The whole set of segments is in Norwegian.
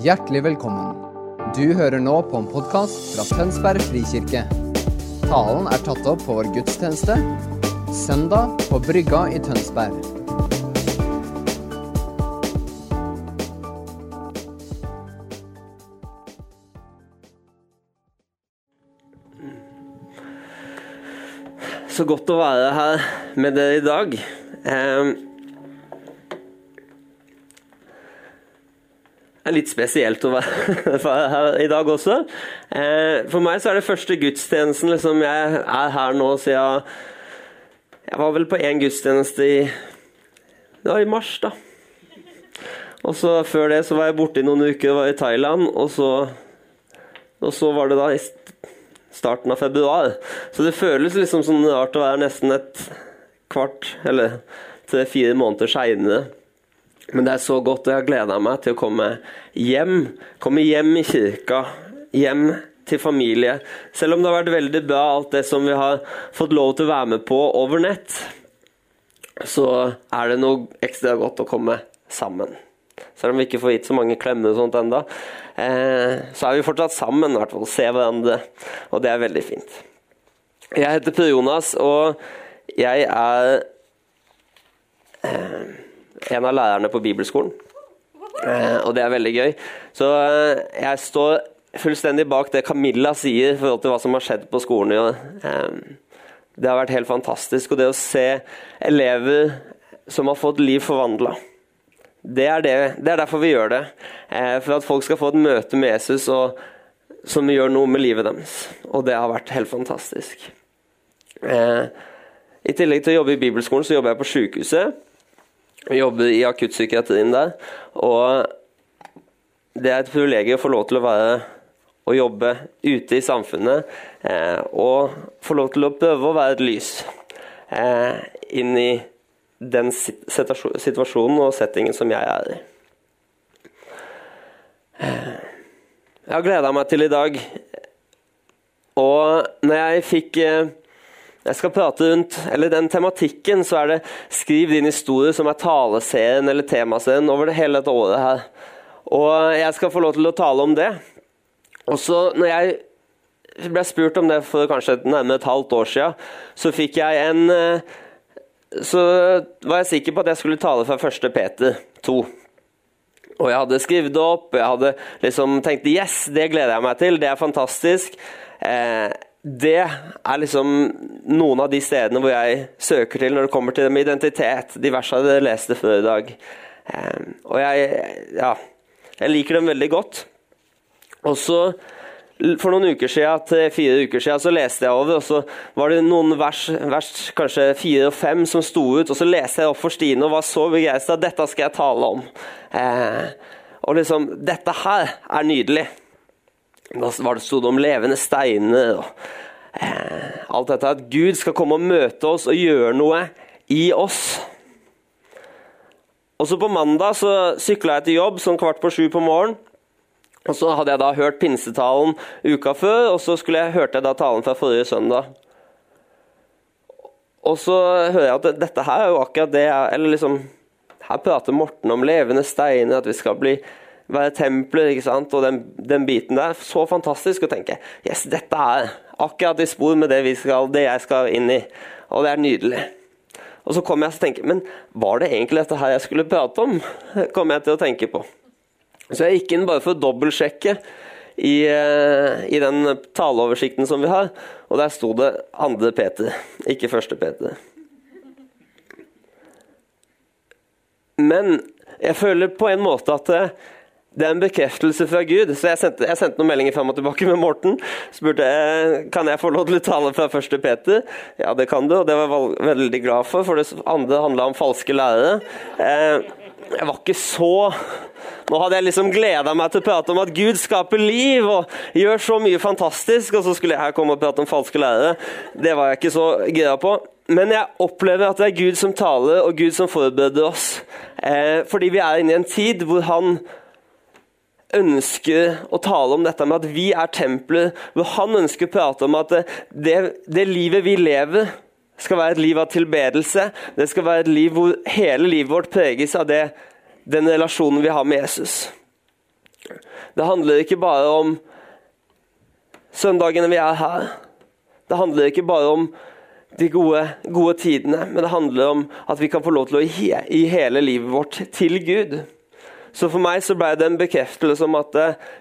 Hjertelig velkommen. Du hører nå på en podkast fra Tønsberg frikirke. Talen er tatt opp på vår gudstjeneste søndag på Brygga i Tønsberg. Så godt å være her med dere i dag. Eh, litt spesielt å være her i dag også. Eh, For meg så er det første gudstjenesten liksom jeg er her nå siden Jeg var vel på én gudstjeneste i ja, i mars, da. Og så Før det så var jeg borte i noen uker, var i Thailand. Og så, og så var det da i starten av februar. Så det føles liksom sånn rart å være nesten et kvart, eller tre-fire måneder seinere. Men det er så godt, og jeg har gleda meg til å komme hjem. Komme hjem i kirka. Hjem til familie. Selv om det har vært veldig bra, alt det som vi har fått lov til å være med på over nett, så er det noe ekstra godt å komme sammen. Selv om vi ikke får gitt så mange klemmer og sånt enda, eh, så er vi fortsatt sammen, i hvert fall. Se hverandre. Og det er veldig fint. Jeg heter Per Jonas, og jeg er eh, en av lærerne på bibelskolen. Eh, og det er veldig gøy. Så eh, jeg står fullstendig bak det Camilla sier i forhold til hva som har skjedd på skolen. Eh, det har vært helt fantastisk. Og det å se elever som har fått liv forvandla. Det er, det, det er derfor vi gjør det. For at folk skal få et møte med Jesus og, som gjør noe med livet deres. Og det har vært helt fantastisk. I tillegg til å jobbe i bibelskolen, så jobber jeg på sykehuset. Jobber i akuttpsykiatrien der. Og det er et privilegium å få lov til å være å jobbe ute i samfunnet eh, og få lov til å prøve å være et lys eh, inn i den situasjonen og settingen som jeg er i. Eh, jeg har gleda meg til i dag, og når jeg fikk jeg skal prate rundt, eller Den tematikken så er det 'Skriv din historie', som er taleserien eller temaserien over det hele dette året. her. Og Jeg skal få lov til å tale om det. Og så når jeg ble spurt om det for kanskje nærmere et halvt år siden, så fikk jeg en eh, Så var jeg sikker på at jeg skulle tale fra 1. Peter 2. Og jeg hadde skrevet det opp, jeg hadde liksom tenkt 'yes, det gleder jeg meg til', det er fantastisk'. Eh, det er liksom noen av de stedene hvor jeg søker til når det kommer til det med identitet. De versene jeg leste før i dag. Ehm, og jeg, ja, jeg liker dem veldig godt. Og så For noen uker siden, til fire uker siden så leste jeg over, og så var det noen vers, vers kanskje fire og fem som sto ut. Og så leste jeg opp for Stine og var så begeistra. Dette skal jeg tale om. Eh, og liksom Dette her er nydelig. Da var det stod om levende steiner og eh, alt dette. At Gud skal komme og møte oss og gjøre noe i oss. Og så På mandag så sykla jeg til jobb sånn kvart på sju på morgenen. Og Så hadde jeg da hørt pinsetalen uka før, og så jeg, hørte jeg da talen fra forrige søndag. Og så hører jeg at dette her er jo akkurat det jeg, eller liksom, Her prater Morten om levende steiner, at vi skal bli være templer ikke sant? og den, den, biten der. Så fantastisk å tenke yes, dette er akkurat i spor med det, skal, det jeg skal inn i. Og det er nydelig. Og så kom jeg å tenke Men var det egentlig dette her jeg skulle prate om? kom jeg til å tenke på. Så jeg gikk inn bare for å dobbeltsjekke i, eh, i den taleoversikten som vi har, og der sto det 2. Peter, ikke 1. Peter. Men jeg føler på en måte at det er en bekreftelse fra Gud. Så jeg sendte, jeg sendte, noen meldinger fram og tilbake med Morten. Spurte jeg, kan jeg få lov til å tale fra 1. Peter. Ja, det kan du, og det var jeg veldig glad for, for det andre handla om falske lærere. Eh, jeg var ikke så Nå hadde jeg liksom gleda meg til å prate om at Gud skaper liv og gjør så mye fantastisk, og så skulle jeg her komme og prate om falske lærere. Det var jeg ikke så gira på. Men jeg opplever at det er Gud som taler, og Gud som forbereder oss. Eh, fordi vi er inne i en tid hvor han ønsker å tale om dette med at vi er templer, hvor han ønsker å prate om at det, det, livet vi lever, skal være et liv av tilbedelse. Det skal være et liv hvor hele livet vårt preges av det, den relasjonen vi har med Jesus. Det handler ikke bare om søndagene vi er her. Det handler ikke bare om de gode, gode tidene, men det handler om at vi kan få lov til å gi, gi hele livet vårt til Gud. Så for meg så ble det en bekreftelse om at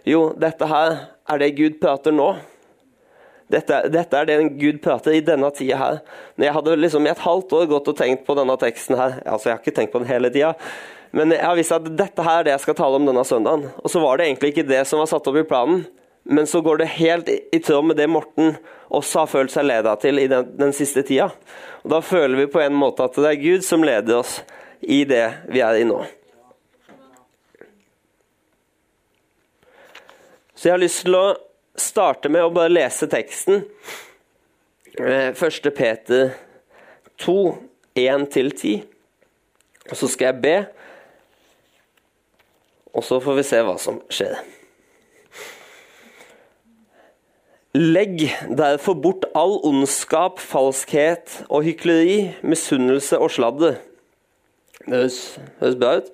jo, dette her er det Gud prater nå. Dette, dette, er det Gud prater i denne tida her. Jeg hadde liksom i et halvt år gått og tenkt på denne teksten her, altså jeg har ikke tenkt på den hele tida, men jeg har visst at dette her er det jeg skal tale om denne søndagen. Og så var det egentlig ikke det som var satt opp i planen, men så går det helt i, i tråd med det Morten også har følt seg leda til i den, den, siste tida. Og Da føler vi på en måte at det er Gud som leder oss i det vi er i nå. Så jeg har lyst til å starte med å bare lese teksten. 1. Eh, Peter 2, 1-10. Og så skal jeg be, og så får vi se hva som skjer. Legg derfor bort all ondskap, falskhet og hykleri, misunnelse og sladder. Det høres, høres bra ut.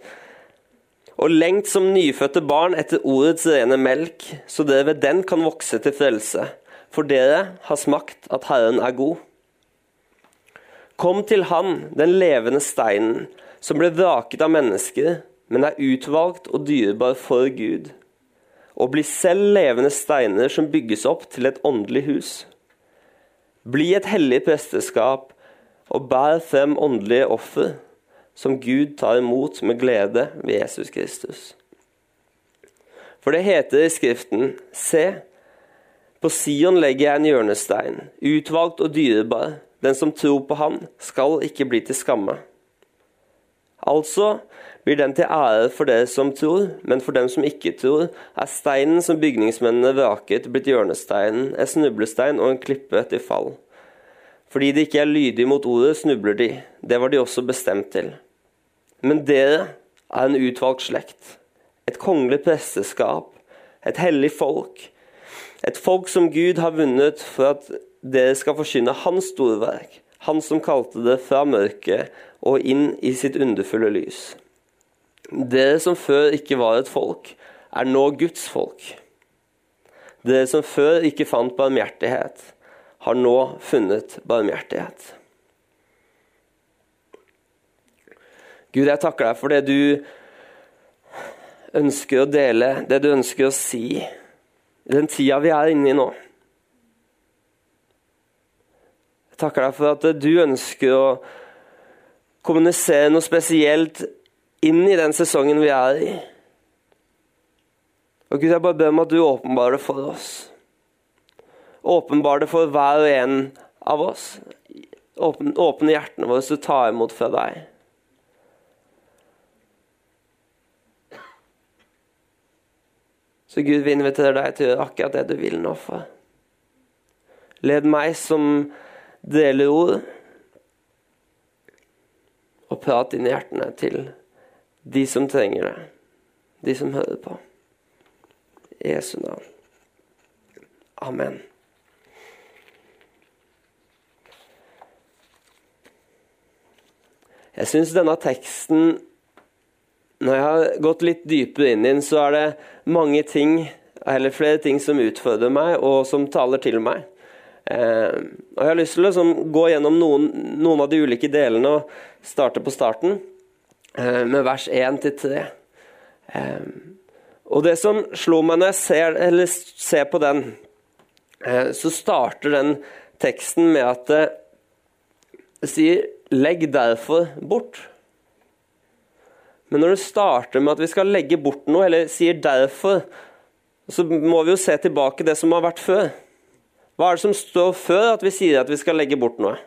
Og lengt som nyfødte barn etter ordets rene melk, så dere ved den kan vokse til frelse. For dere har smakt at Herren er god. Kom til Han, den levende steinen, som ble vraket av mennesker, men er utvalgt og dyrebar for Gud og bli selv levende steiner som bygges opp til et åndelig hus. Bli et hellig presteskap og bær frem åndelige offer som Gud tar imot med glede ved Jesus Kristus. For det heter i Skriften, se, på Sion legger jeg en hjørnestein, utvalgt og dyrebar. Den som tror på Han, skal ikke bli til skamme. Altså, blir den til ære for dere som tror, men for dem som ikke tror, er steinen som bygningsmennene vraket, blitt hjørnesteinen, en snublestein og en klippe til fall. Fordi de ikke er lydige mot ordet, snubler de. Det var de også bestemt til. Men dere er en utvalgt slekt, et kongelig presteskap, et hellig folk, et folk som Gud har vunnet for at dere skal forkynne Hans storverk, Han som kalte det fra mørket og inn i sitt underfulle lys. Dere som før ikke var et folk, er nå Guds folk. Dere som før ikke fant barmhjertighet, har nå funnet barmhjertighet. Gud, jeg takker deg for det du ønsker å dele, det du ønsker å si, i den tida vi er inne i nå. Jeg takker deg for at du ønsker å kommunisere noe spesielt inn i den sesongen vi er i. Og Gud, jeg bare ber om at du åpenbarer det for oss. Åpenbar det for hver og en av oss. Åpne, hjertene våre til å ta imot fra deg. Så Gud, vi inviterer deg til å gjøre akkurat det du vil nå. for. Led meg som deler ord, og prat inn i hjertene til de som trenger det, de som hører på. I Jesu navn. Amen. Jeg syns denne teksten Når jeg har gått litt dypere inn i den, så er det mange ting, eller flere ting, som utfordrer meg, og som taler til meg. Eh, og Jeg har lyst til å liksom, gå gjennom noen, noen av de ulike delene og starte på starten. Eh, med vers 1-3. Eh, og det som slo meg når jeg ser, ser på den, eh, så starter den teksten med at det sier 'legg derfor bort'. Men når det starter med at vi skal legge bort noe, eller sier 'derfor', så må vi jo se tilbake det som har vært før. Hva er det som står før at vi sier at vi skal legge bort noe?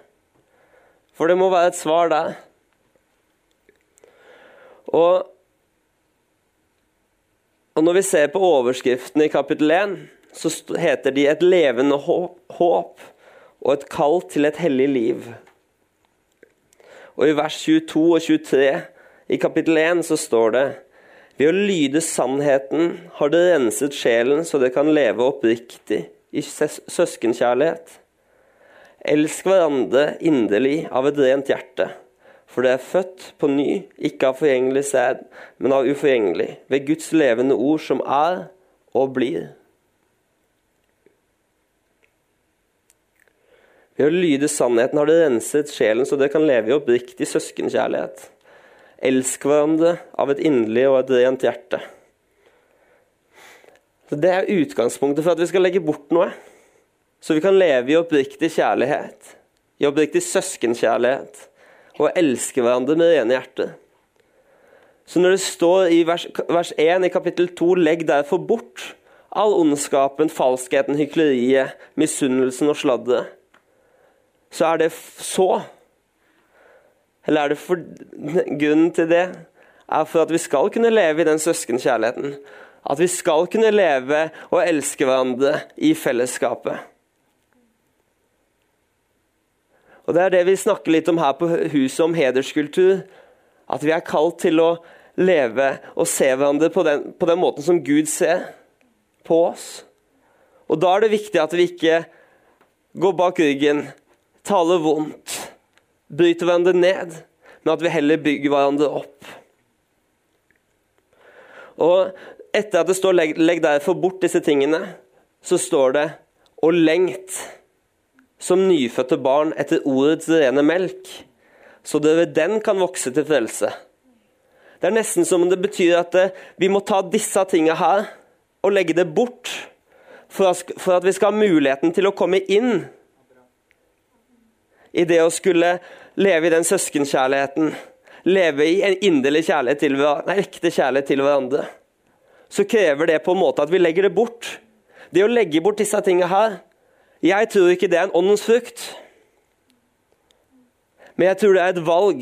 For det må være et svar der. Og, og når vi ser på overskriftene i kapittel 1, så heter de 'et levende håp' og 'et kall til et hellig liv'. Og i vers 22 og 23 i kapittel 1 så står det ved å lyde sannheten har det renset sjelen så det kan leve oppriktig i søskenkjærlighet. Elsk hverandre inderlig av et rent hjerte. For det er født på ny, ikke av forgjengelig sæd, men av uforgjengelig, ved Guds levende ord som er og blir. Ved å lyde sannheten har det renset sjelen så det kan leve i oppriktig søskenkjærlighet. Elsk hverandre av et inderlig og et rent hjerte. Så Det er utgangspunktet for at vi skal legge bort noe. Så vi kan leve i oppriktig kjærlighet, i oppriktig søskenkjærlighet, og elske hverandre med rene hjerter. Så når det står i vers, vers 1 i kapittel 2 legg derfor bort all ondskapen, falskheten, hykleriet, misunnelsen og sladderet, så er det så Eller er det for Grunnen til det er for at vi skal kunne leve i den søskenkjærligheten. At vi skal kunne leve og elske hverandre i fellesskapet. Og Det er det vi snakker litt om her på huset, om hederskultur. At vi er kalt til å leve og se hverandre på den, på den måten som Gud ser på oss. Og Da er det viktig at vi ikke går bak ryggen, taler vondt, bryter hverandre ned, men at vi heller bygger hverandre opp. Og etter at det står 'legg, legg derfor bort disse tingene', så står det 'og lengt' som nyfødte barn etter ordets rene melk, så dere den kan vokse til frelse. Det er nesten som om det betyr at eh, vi må ta disse tingene her og legge det bort, for at vi skal ha muligheten til å komme inn i det å skulle leve i den søskenkjærligheten, leve i en inderlig kjærlighet til, nei, ekte kjærlighet til hverandre, så krever det på en måte at vi legger det bort. Det å legge bort disse tingene her Jeg tror ikke det er en åndens frukt, men jeg tror det er et valg.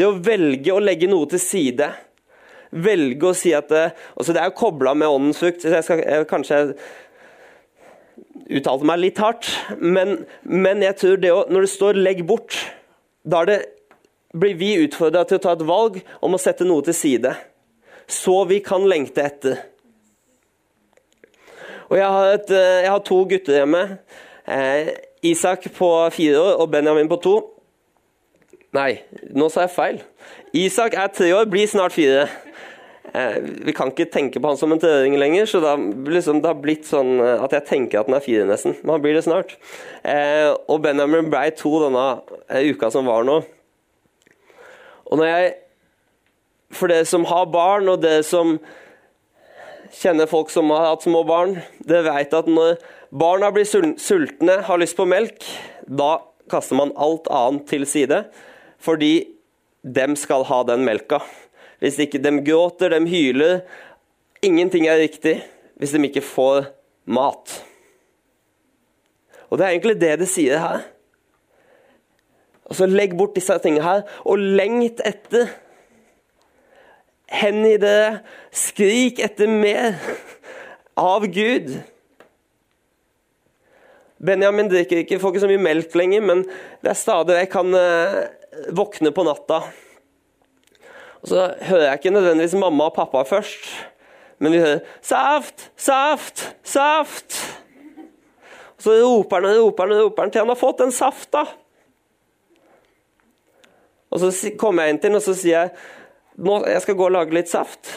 Det å velge å legge noe til side. Velge å si at det, altså det er jo kobla med åndens frukt. så jeg skal jeg, Kanskje uttalte meg litt hardt, men, men jeg tror det å, når det står 'legg bort', da det, blir vi utfordra til å ta et valg om å sette noe til side, så vi kan lengte etter. Og Jeg har, et, eh, jeg har to gutter hjemme. Eh, Isak på fire år og Benjamin på to. Nei, nå sa jeg feil. Isak er tre år, blir snart fire. Eh, vi kan ikke tenke på han som en treåring lenger, så da, liksom, det har blitt sånn eh, at jeg tenker at han er fire, nesten. Men han blir det snart. Eh, og Benjamin ble to denne eh, uka som var nå. Og når jeg For dere som har barn, og dere som kjenner folk som har hatt små barn, dere vet at når barna blir sultne, har lyst på melk, da kaster man alt annet til side. Fordi dem skal ha den melka. Hvis ikke de gråter, de hyler Ingenting er riktig hvis de ikke får mat. Og Det er egentlig det det sier her. Altså Legg bort disse tingene her, og lengt etter. Hengi dere, skrik etter mer av Gud. Benjamin drikker ikke, får ikke så mye melk lenger, men det er stadig jeg kan eh, våkne på natta og så hører jeg ikke nødvendigvis mamma og pappa først, men vi hører 'saft, saft, saft'. Og så roper han og roper han og roper han til han har fått den safta. Og så kommer jeg inn til ham og så sier jeg nå, jeg skal gå og lage litt saft.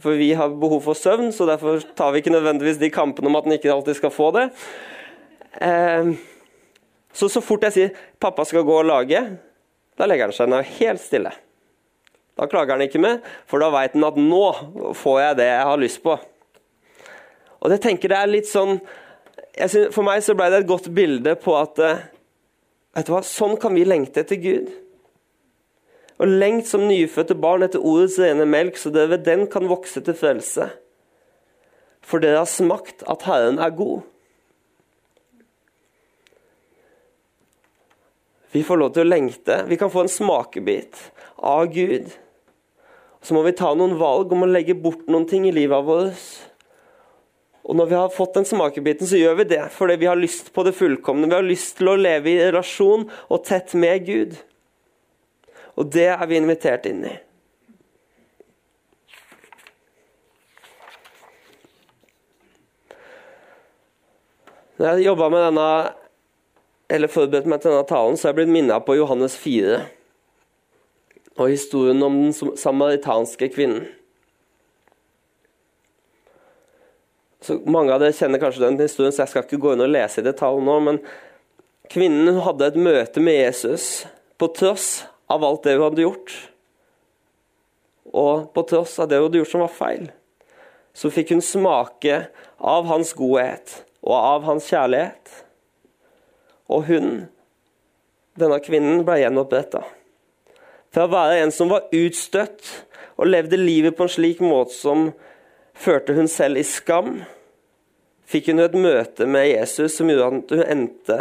For vi har behov for søvn, så derfor tar vi ikke nødvendigvis de kampene om at han ikke alltid skal få det. Eh, så så fort jeg sier 'pappa skal gå og lage', da legger han seg ned helt stille. Da klager han ikke mer, for da veit han at nå får jeg det jeg har lyst på. Og det tenker jeg er litt sånn synes, For meg så ble det et godt bilde på at eh, vet du hva, sånn kan vi lengte etter Gud. Og lengt som nyfødte barn etter ordets rene melk, så dere ved den kan vokse til frelse. For dere har smakt at Herren er god. Vi får lov til å lengte. Vi kan få en smakebit av Gud så må vi ta noen valg om å legge bort noen ting i livet vårt. Og når vi har fått den smakebiten, så gjør vi det fordi vi har lyst på det fullkomne. Vi har lyst til å leve i relasjon og tett med Gud. Og det er vi invitert inn i. Når jeg jobba med denne eller forberedte meg til denne talen, så har jeg blitt minnet på Johannes 4 og historien om den samaritanske kvinnen. Så Mange av dere kjenner kanskje den historien, så jeg skal ikke gå inn og lese i detalj nå. Men kvinnen hadde et møte med Jesus på tross av alt det hun hadde gjort. Og på tross av det hun hadde gjort som var feil, så fikk hun smake av hans godhet og av hans kjærlighet. Og hun, denne kvinnen, ble gjenoppretta. Fra å være en som var utstøtt og levde livet på en slik måte som førte hun selv i skam, fikk hun et møte med Jesus som gjorde at hun endte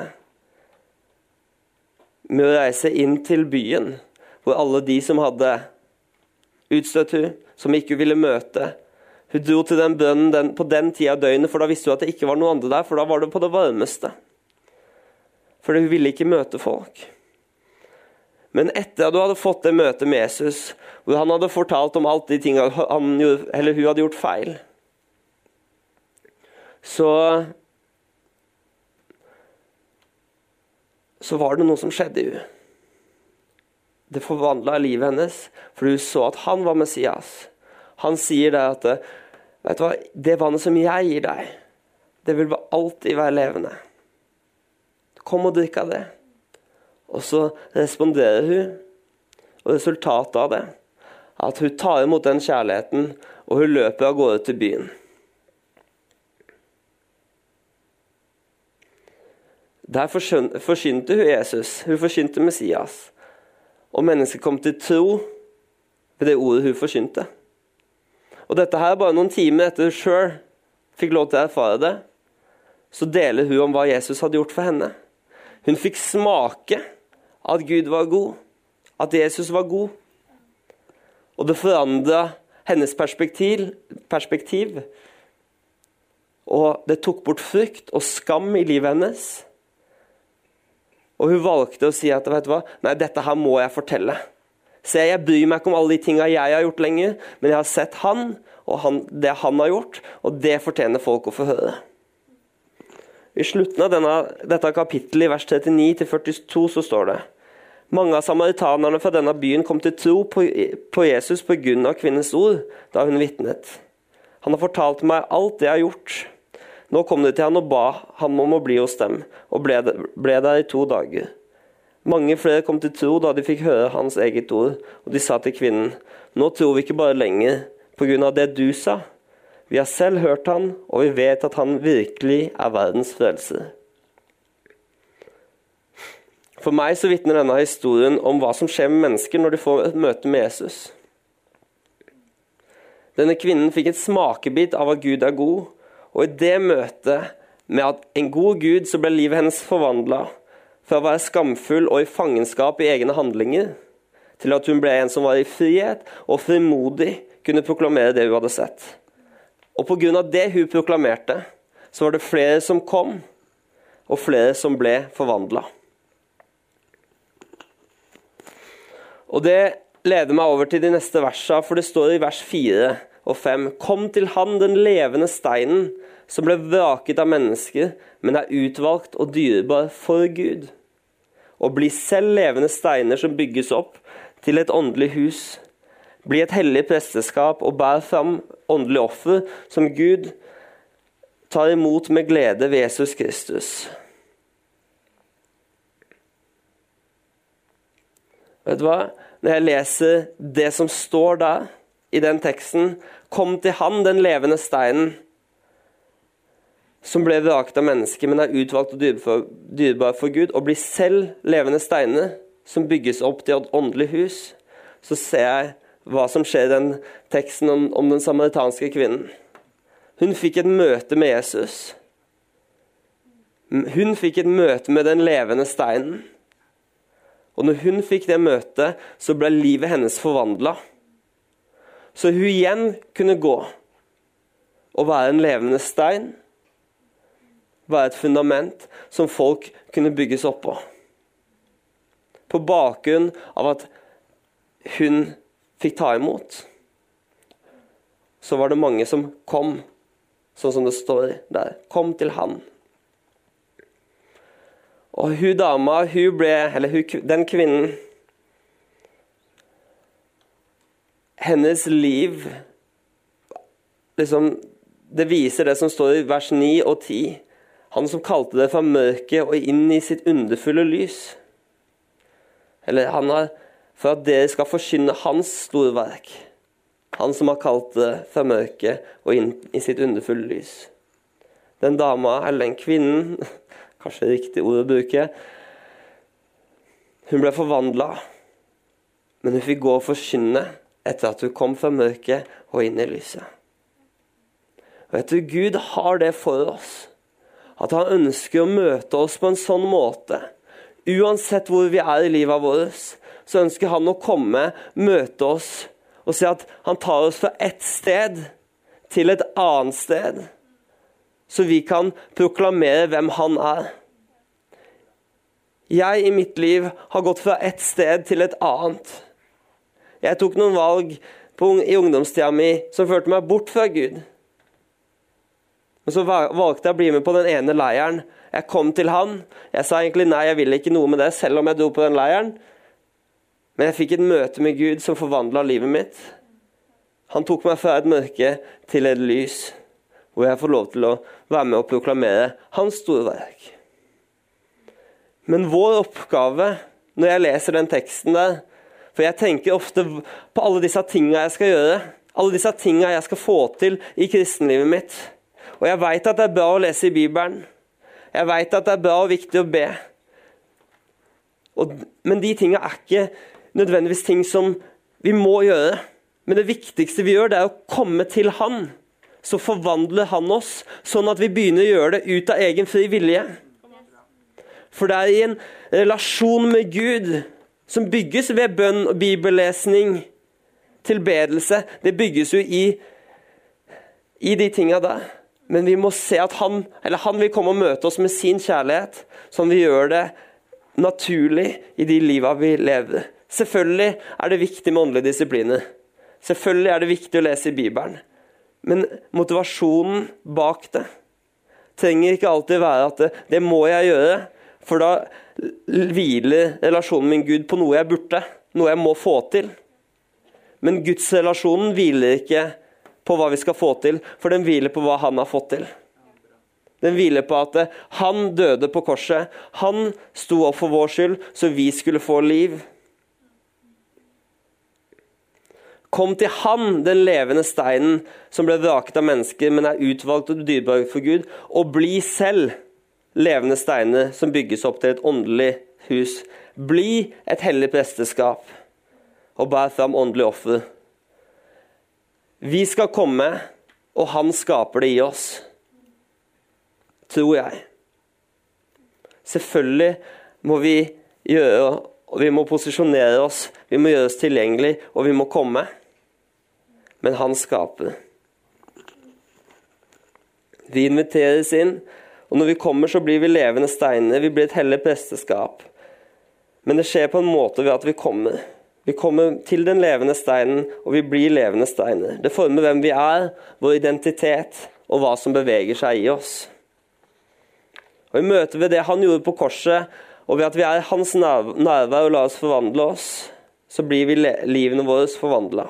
med å reise inn til byen, hvor alle de som hadde utstøtt hun, som ikke ville møte Hun dro til den bønnen den, på den tida av døgnet, for da visste hun at det ikke var noen andre der, for da var det på det varmeste. For hun ville ikke møte folk. Men etter at hun hadde fått det møtet med Jesus, hvor han hadde fortalt om alt de tingene eller hun hadde gjort feil, så Så var det noe som skjedde i henne. Det forvandla livet hennes, for hun så at han var Messias. Han sier det at vet du hva, det vannet som jeg gir deg, det vil alltid være levende. Kom og drikk av det. Og så responderer hun, og resultatet av det at hun tar imot den kjærligheten, og hun løper av gårde til byen. Der forsynte hun Jesus, hun forsynte Messias. Og mennesket kom til tro ved det ordet hun forsynte. Og dette her bare noen timer etter hun sjøl fikk lov til å erfare det, så deler hun om hva Jesus hadde gjort for henne. Hun fikk smake at Gud var god, at Jesus var god. Og det forandra hennes perspektiv, perspektiv. Og det tok bort frykt og skam i livet hennes. Og hun valgte å si at vet du hva, nei, dette her må jeg fortelle. Se, jeg bryr meg ikke om alle de tinga jeg har gjort lenger, men jeg har sett han og han, det han har gjort, og det fortjener folk å få høre. I slutten av denne, dette kapittelet, i vers 39-42, så står det mange av samaritanerne fra denne byen kom til tro på, på Jesus pga. kvinnens ord da hun vitnet. Han har fortalt meg alt det jeg har gjort. Nå kom de til han og ba ham om å bli hos dem, og ble, ble der i to dager. Mange flere kom til tro da de fikk høre hans eget ord, og de sa til kvinnen, nå tror vi ikke bare lenger pga. det du sa. Vi har selv hørt han, og vi vet at han virkelig er verdens frelser. For meg så vitner denne historien om hva som skjer med mennesker når de får et møte med Jesus. Denne kvinnen fikk et smakebit av at Gud er god, og i det møtet med at en god Gud så ble livet hennes forvandla fra å være skamfull og i fangenskap i egne handlinger, til at hun ble en som var i frihet og frimodig kunne proklamere det hun hadde sett. Og pga. det hun proklamerte, så var det flere som kom, og flere som ble forvandla. Og Det leder meg over til de neste versene, for det står i vers 4 og 5.: Kom til Han, den levende steinen, som ble vraket av mennesker, men er utvalgt og dyrebar for Gud. Og bli selv levende steiner som bygges opp til et åndelig hus. Bli et hellig presteskap og bær fram åndelig offer som Gud tar imot med glede ved Jesus Kristus. Vet du hva? Når jeg leser det som står der, i den teksten Kom til Han, den levende steinen, som ble vraket av mennesker, men er utvalgt og dyrebar for Gud, og blir selv levende steiner som bygges opp til et åndelig hus, så ser jeg hva som skjer i den teksten om, om den samaritanske kvinnen. Hun fikk et møte med Jesus. Hun fikk et møte med den levende steinen. Og når hun fikk det møtet, så ble livet hennes forvandla. Så hun igjen kunne gå og være en levende stein. Være et fundament som folk kunne bygges opp på. På bakgrunn av at hun fikk ta imot, så var det mange som kom, sånn som det står der. Kom til han. Og hun dama, hun ble Eller hun, den kvinnen Hennes liv liksom, Det viser det som står i vers 9 og 10. Han som kalte det fra mørket og inn i sitt underfulle lys. Eller han har For at dere skal forkynne hans store verk. Han som har kalt det fra mørket og inn i sitt underfulle lys. Den dama, eller den kvinnen, kanskje riktig ord å bruke, hun ble forvandla, men hun fikk gå og forkynne etter at hun kom fra mørket og inn i lyset. Og jeg tror Gud har det for oss. At han ønsker å møte oss på en sånn måte. Uansett hvor vi er i livet vårt, så ønsker han å komme, møte oss og si at han tar oss fra ett sted til et annet sted. Så vi kan proklamere hvem han er. Jeg i mitt liv har gått fra ett sted til et annet. Jeg tok noen valg på, i ungdomstida mi som førte meg bort fra Gud. Men så valgte jeg å bli med på den ene leiren. Jeg kom til han. Jeg sa egentlig nei, jeg vil ikke noe med det, selv om jeg dro på den leiren. Men jeg fikk et møte med Gud som forvandla livet mitt. Han tok meg fra et mørke til et lys, hvor jeg får lov til å være med og proklamere hans store verk. Men vår oppgave når jeg leser den teksten der For jeg tenker ofte på alle disse tinga jeg skal gjøre, alle disse tinga jeg skal få til i kristenlivet mitt. Og jeg veit at det er bra å lese i Bibelen. Jeg veit at det er bra og viktig å be. Og, men de tinga er ikke nødvendigvis ting som vi må gjøre. Men det viktigste vi gjør, det er å komme til Han. Så forvandler Han oss, sånn at vi begynner å gjøre det ut av egen fri vilje. For det er i en relasjon med Gud som bygges ved bønn og bibellesning, tilbedelse. Det bygges jo i, i de tinga der. Men vi må se at han, han vil komme og møte oss med sin kjærlighet, sånn vi gjør det naturlig i de liva vi lever. Selvfølgelig er det viktig med åndelige disipliner. Selvfølgelig er det viktig å lese i Bibelen. Men motivasjonen bak det trenger ikke alltid være at det, det må jeg gjøre, for da hviler relasjonen min Gud på noe jeg burde, noe jeg må få til. Men gudsrelasjonen hviler ikke på hva vi skal få til, for den hviler på hva han har fått til. Den hviler på at han døde på korset. Han sto opp for vår skyld, så vi skulle få liv. Kom til Han, den levende steinen som ble vraket av mennesker, men er utvalgt og dyrebar for Gud, og bli selv levende steiner som bygges opp til et åndelig hus. Bli et hellig presteskap og bær fram åndelige offer vi skal komme, og han skaper det i oss. Tror jeg. Selvfølgelig må vi gjøre og Vi må posisjonere oss, vi må gjøre oss tilgjengelig, og vi må komme. Men han skaper. Vi inviteres inn, og når vi kommer, så blir vi levende steiner. Vi blir et hellig presteskap. Men det skjer på en måte ved at vi kommer. Vi kommer til den levende steinen, og vi blir levende steiner. Det former hvem vi er, vår identitet og hva som beveger seg i oss. Og I møte ved det han gjorde på korset, og ved at vi er hans nærvær og lar oss forvandle oss, så blir vi livene våre forvandla.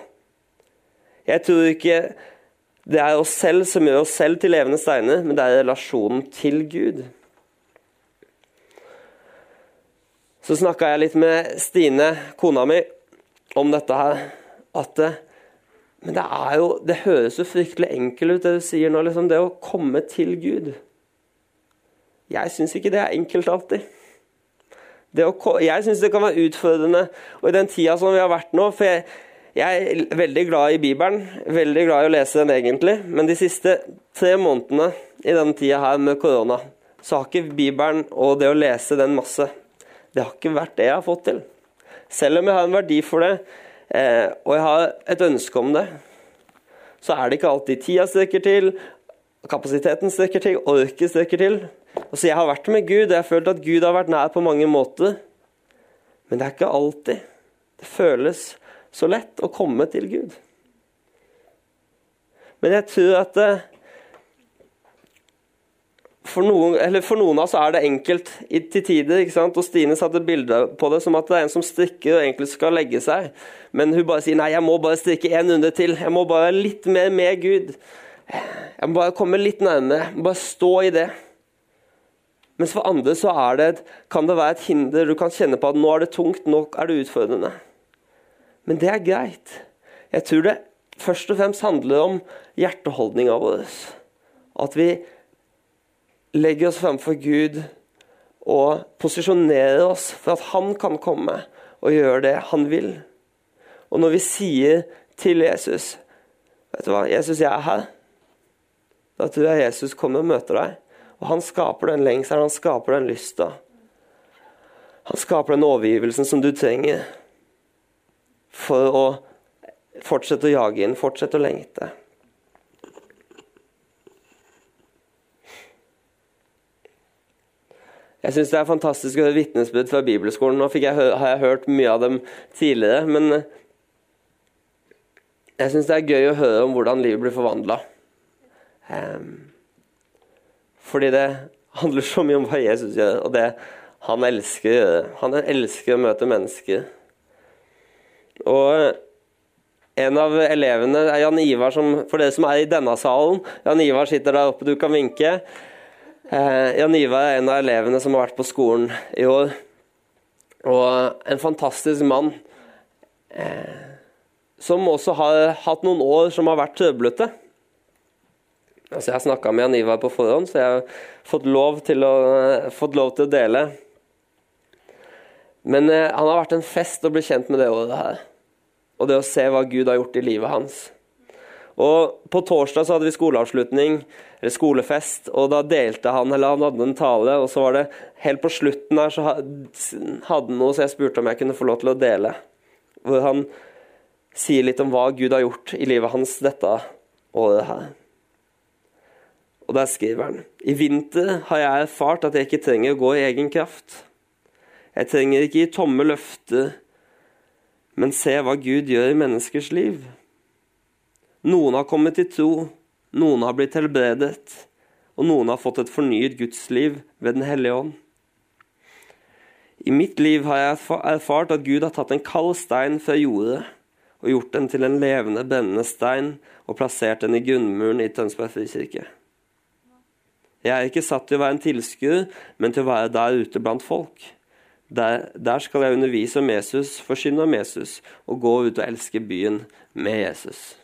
Jeg tror ikke det er oss selv som gjør oss selv til levende steiner, men det er relasjonen til Gud. Så snakka jeg litt med Stine, kona mi, om dette her at Men det er jo Det høres jo fryktelig enkelt ut, det du sier nå. Liksom, det å komme til Gud. Jeg syns ikke det er enkelt alltid. Å, jeg syns det kan være utfordrende. Og i den tida som vi har vært nå for jeg, jeg er veldig glad i Bibelen, veldig glad i å lese den egentlig. Men de siste tre månedene i denne tida her med korona, så har ikke Bibelen og det å lese den masse, det har ikke vært det jeg har fått til. Selv om jeg har en verdi for det, eh, og jeg har et ønske om det, så er det ikke alltid tida strekker til, kapasiteten strekker til, orket strekker til. Altså, jeg har vært med Gud, og jeg har følt at Gud har vært nær på mange måter. Men det er ikke alltid det føles så lett å komme til Gud. Men jeg tror at det, for noen, for noen, av oss er det enkelt til tider. ikke sant? Og Stine satte bilde på det som at det er en som strikker og egentlig skal legge seg. Men hun bare sier nei, jeg må bare strikke én runde til. Jeg må bare litt mer med Gud. Jeg må bare komme litt nærmere. Jeg må bare stå i det. Mens for andre så det, kan det være et hinder. Du kan kjenne på at nå er det tungt, nå er det utfordrende. Men det er greit. Jeg tror det først og fremst handler om hjerteholdninga vår. At vi legger oss framfor Gud og posisjonerer oss for at han kan komme og gjøre det han vil. Og når vi sier til Jesus Vet du hva, Jesus, jeg er her. Da tror jeg Jesus kommer og møter deg. Og han skaper den lengselen, han skaper den lysta. Han skaper den overgivelsen som du trenger for å fortsette å jage inn, fortsette å lengte. Jeg syns det er fantastisk å høre vitnesbyrd fra bibelskolen. Nå jeg, har jeg hørt mye av dem tidligere, men jeg syns det er gøy å høre om hvordan livet blir forvandla. Um, ehm, fordi det handler så mye om hva Jesus gjør, og det han elsker å gjøre. Han elsker å møte mennesker. Og en av elevene er Jan Ivar, som, for dere som er i denne salen. Jan Ivar sitter der oppe, du kan vinke. Eh, Jan Ivar er en av elevene som har vært på skolen i år. Og en fantastisk mann. Eh, som også har hatt noen år som har vært trøblete. Altså, jeg har snakka med Jan Ivar på forhånd, så jeg har fått lov til å, fått lov til å dele. Men eh, han har vært en fest å bli kjent med det året her. Og det å se hva Gud har gjort i livet hans. Og På torsdag så hadde vi skoleavslutning, eller skolefest, og da delte han eller han hadde en tale. og så var det Helt på slutten her så hadde han noe, så jeg spurte om jeg kunne få lov til å dele. Hvor han sier litt om hva Gud har gjort i livet hans dette året her. Og der skriver han I vinter har jeg erfart at jeg ikke trenger å gå i egen kraft. Jeg trenger ikke gi tomme løfter, men se hva Gud gjør i menneskers liv. Noen har kommet til tro, noen har blitt helbredet, og noen har fått et fornyet gudsliv ved Den hellige ånd. I mitt liv har jeg erfart at Gud har tatt en kald stein fra jordet og gjort den til en levende, brennende stein og plassert den i grunnmuren i Tønsberg frikirke. Jeg er ikke satt til å være en tilskuer, men til å være der ute blant folk. Der, der skal jeg undervise om Jesus, forkynne om Jesus og gå ut og elske byen med Jesus.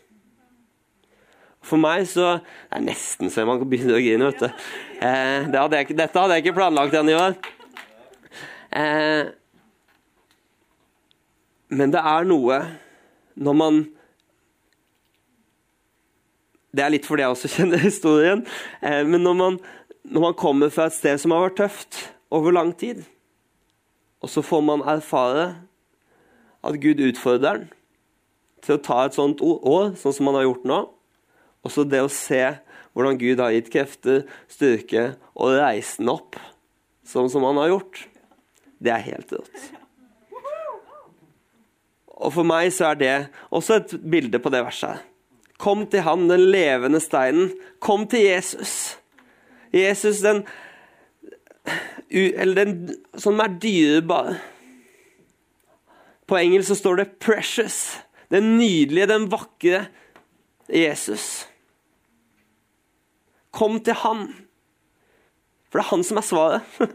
For meg så Det er nesten så man kan begynne å grine, vet du. Eh, det hadde jeg, dette hadde jeg ikke planlagt ennå. Eh, men det er noe når man Det er litt fordi jeg også kjenner historien. Eh, men når man, når man kommer fra et sted som har vært tøft over lang tid, og så får man erfare at Gud utfordrer den til å ta et sånt år, sånn som man har gjort nå, Og så det å se hvordan Gud har gitt krefter, styrke og reise den opp sånn som han har gjort, det er helt rått. Og for meg så er det også et bilde på det verset. Kom til han, den levende steinen. Kom til Jesus. Jesus, den Eller den som er dyrebar. På engelsk så står det 'precious'. Den nydelige, den vakre Jesus. Kom til han. For det er han som er svaret.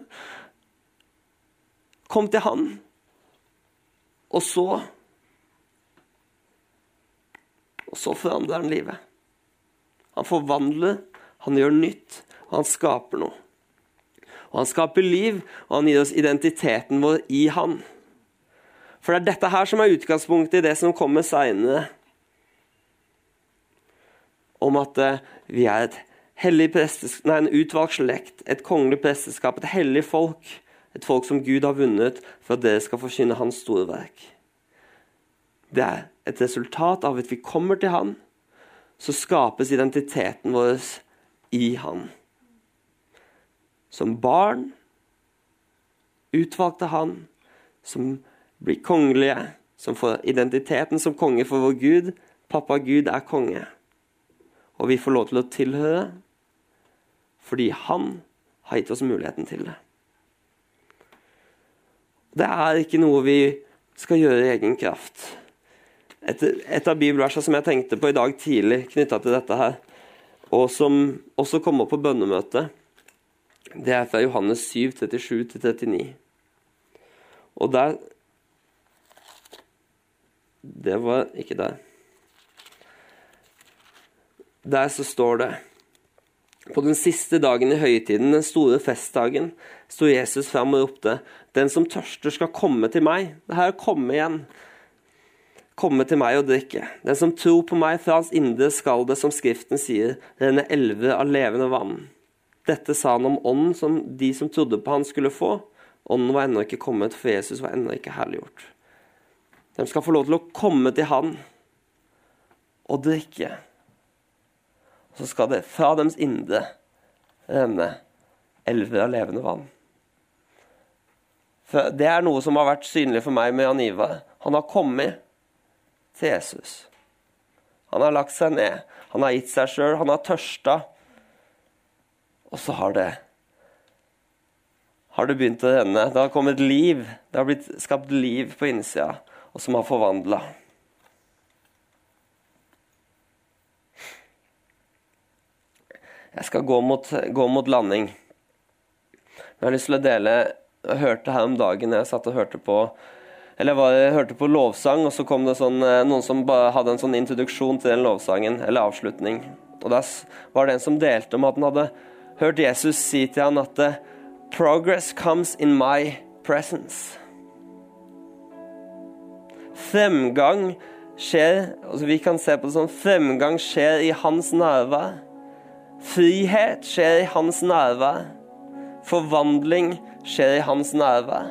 Kom til han. Og så Og så forandrer han livet. Han forvandler, han gjør nytt, og han skaper noe. Og Han skaper liv, og han gir oss identiteten vår i han. For det er dette her som er utgangspunktet i det som kommer seinere. Om at eh, vi er et hellig nei, en utvalgt slekt, et kongelig presteskap, et hellig folk. Et folk som Gud har vunnet for at dere skal forkynne Hans store verk. Det er et resultat av at vi kommer til Han, så skapes identiteten vår i Han. Som barn utvalgte Han, som blir kongelige, som får identiteten som konge for vår Gud. Pappa Gud er konge. Og vi får lov til å tilhøre fordi han har gitt oss muligheten til det. Det er ikke noe vi skal gjøre i egen kraft. Et, et av bibelversene som jeg tenkte på i dag tidlig knytta til dette her, og som også kom opp på bønnemøtet, det er fra Johannes 7, 37-39. Og der Det var ikke der. Der så står det På den siste dagen i høytiden, den store festdagen, sto Jesus fram og ropte:" Den som tørster, skal komme til meg. Det her komme igjen. Komme til meg og drikke. Den som tror på meg, fra hans indre skal det, som Skriften sier, renne elver av levende vann. Dette sa han om ånden som de som trodde på han skulle få. Ånden var ennå ikke kommet, for Jesus var ennå ikke herliggjort. De skal få lov til å komme til han og drikke. Og så skal det fra deres indre renne elver av levende vann. For det er noe som har vært synlig for meg med Jan Ivar. Han har kommet til Jesus. Han har lagt seg ned. Han har gitt seg sjøl. Han har tørsta. Og så har det har det begynt å renne. Det har kommet liv. Det har blitt skapt liv på innsida, og som har forvandla. Jeg skal gå mot, gå mot landing. Jeg har lyst til å dele Jeg hørte her om dagen jeg satt og hørte på eller var, jeg hørte på lovsang, og så kom det sånn, eh, noen som hadde en sånn introduksjon til den lovsangen, eller avslutning. Og Da var det en som delte om at han hadde hørt Jesus si til han at Progress comes in my presence. Fremgang skjer altså Vi kan se på det sånn fremgang skjer i hans nærvær. Frihet skjer i hans nærvær. Forvandling skjer i hans nærvær.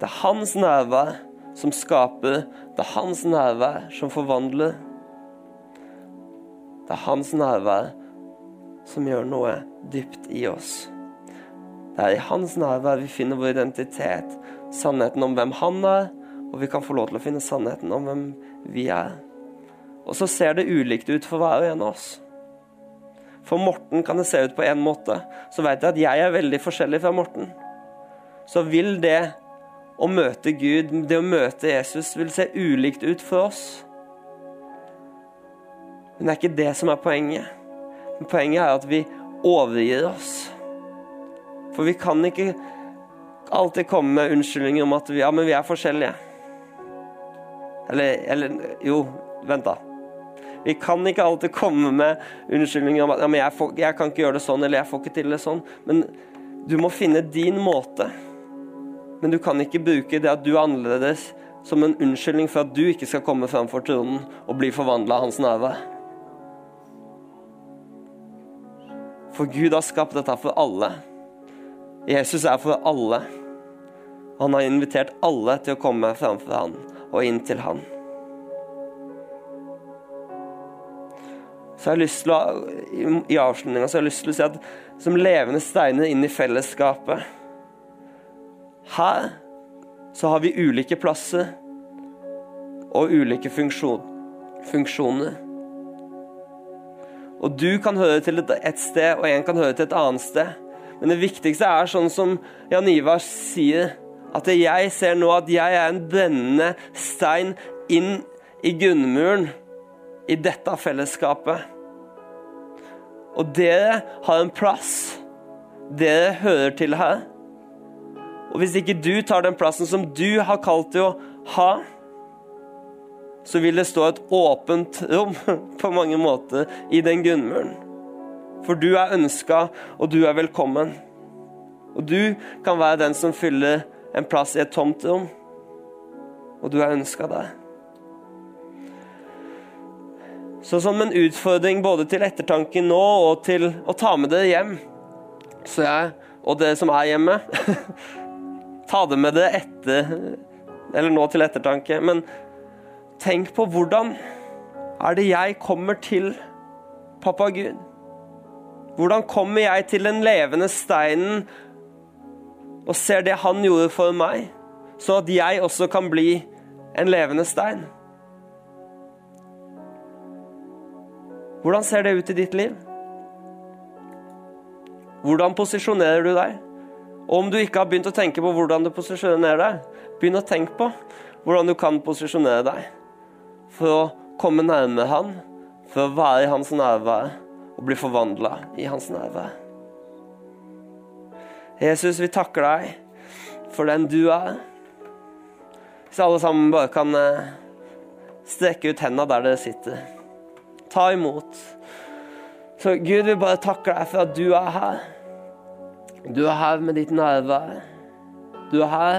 Det er hans nærvær som skaper. Det er hans nærvær som forvandler. Det er hans nærvær som gjør noe dypt i oss. Det er i hans nærvær vi finner vår identitet, sannheten om hvem han er, og vi kan få lov til å finne sannheten om hvem vi er. Og så ser det ulikt ut for hver og en av oss. For Morten kan det se ut på én måte. Så vet jeg at jeg er veldig forskjellig fra Morten. Så vil det å møte Gud, det å møte Jesus, vil se ulikt ut for oss. Men det er ikke det som er poenget. Men poenget er at vi overgir oss. For vi kan ikke alltid komme med unnskyldninger om at vi, ja, men vi er forskjellige. Eller, eller Jo, vent, da. Vi kan ikke alltid komme med unnskyldninger om at ja, men jeg, får, jeg kan ikke gjøre det sånn, eller jeg får ikke til det sånn. Men du må finne din måte. Men du kan ikke bruke det at du er annerledes, som en unnskyldning for at du ikke skal komme fram for tronen og bli forvandla av hans nærvær. For Gud har skapt dette for alle. Jesus er for alle. Han har invitert alle til å komme framfor han og inn til han. Så jeg har lyst til å, I avslutninga har jeg lyst til å si at som levende steiner inn i fellesskapet her så har vi ulike plasser og ulike funksjon, funksjoner. Og du kan høre til et sted, og en kan høre til et annet sted. Men det viktigste er sånn som Jan Ivar sier, at jeg ser nå at jeg er en brennende stein inn i grunnmuren i dette fellesskapet. Og dere har en plass. Dere hører til her. Og hvis ikke du tar den plassen som du har kalt til å ha, så vil det stå et åpent rom på mange måter i den grunnmuren. For du er ønska, og du er velkommen. Og du kan være den som fyller en plass i et tomt rom. Og du er ønska der. Så som en utfordring både til ettertanke nå og til å ta med dere hjem, så jeg, og dere som er hjemme Ta det med dere etter Eller nå til ettertanke. Men tenk på hvordan er det jeg kommer til pappa Gud? Hvordan kommer jeg til den levende steinen og ser det han gjorde for meg, så at jeg også kan bli en levende stein? Hvordan ser det ut i ditt liv? Hvordan posisjonerer du deg? Og om du ikke har begynt å tenke på hvordan du posisjonerer deg, begynn å tenke på hvordan du kan posisjonere deg for å komme nærme Han, for å være i Hans nærvær og bli forvandla i Hans nærvær. Jesus, vi takker deg for den du er. Hvis alle sammen bare kan eh, strekke ut hendene der dere sitter. Ta imot. Så Gud, vi bare takker deg for at du er her. Du er her med ditt nærvær. Du er her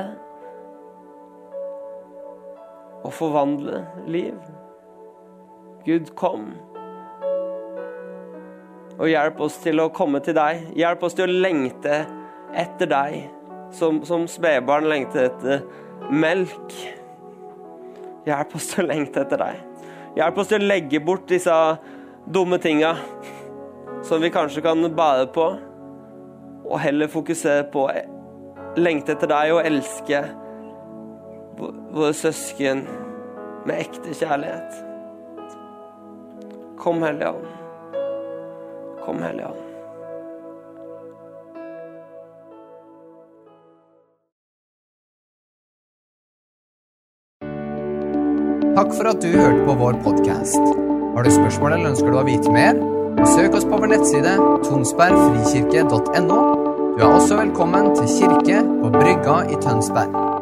og forvandle liv. Gud, kom. Og hjelp oss til å komme til deg. Hjelp oss til å lengte etter deg, som, som spedbarn lengter etter melk. Hjelp oss til å lengte etter deg. Hjelp oss til å legge bort disse dumme tinga som vi kanskje kan bære på, og heller fokusere på lengte etter deg og elske våre søsken med ekte kjærlighet. Kom, Hellige Ånd. Kom, Hellige Ånd. Takk for at du hørte på vår podkast. Har du spørsmål eller ønsker du å vite mer? Søk oss på vår nettside tonsbergfrikirke.no. Du er også velkommen til kirke på Brygga i Tønsberg.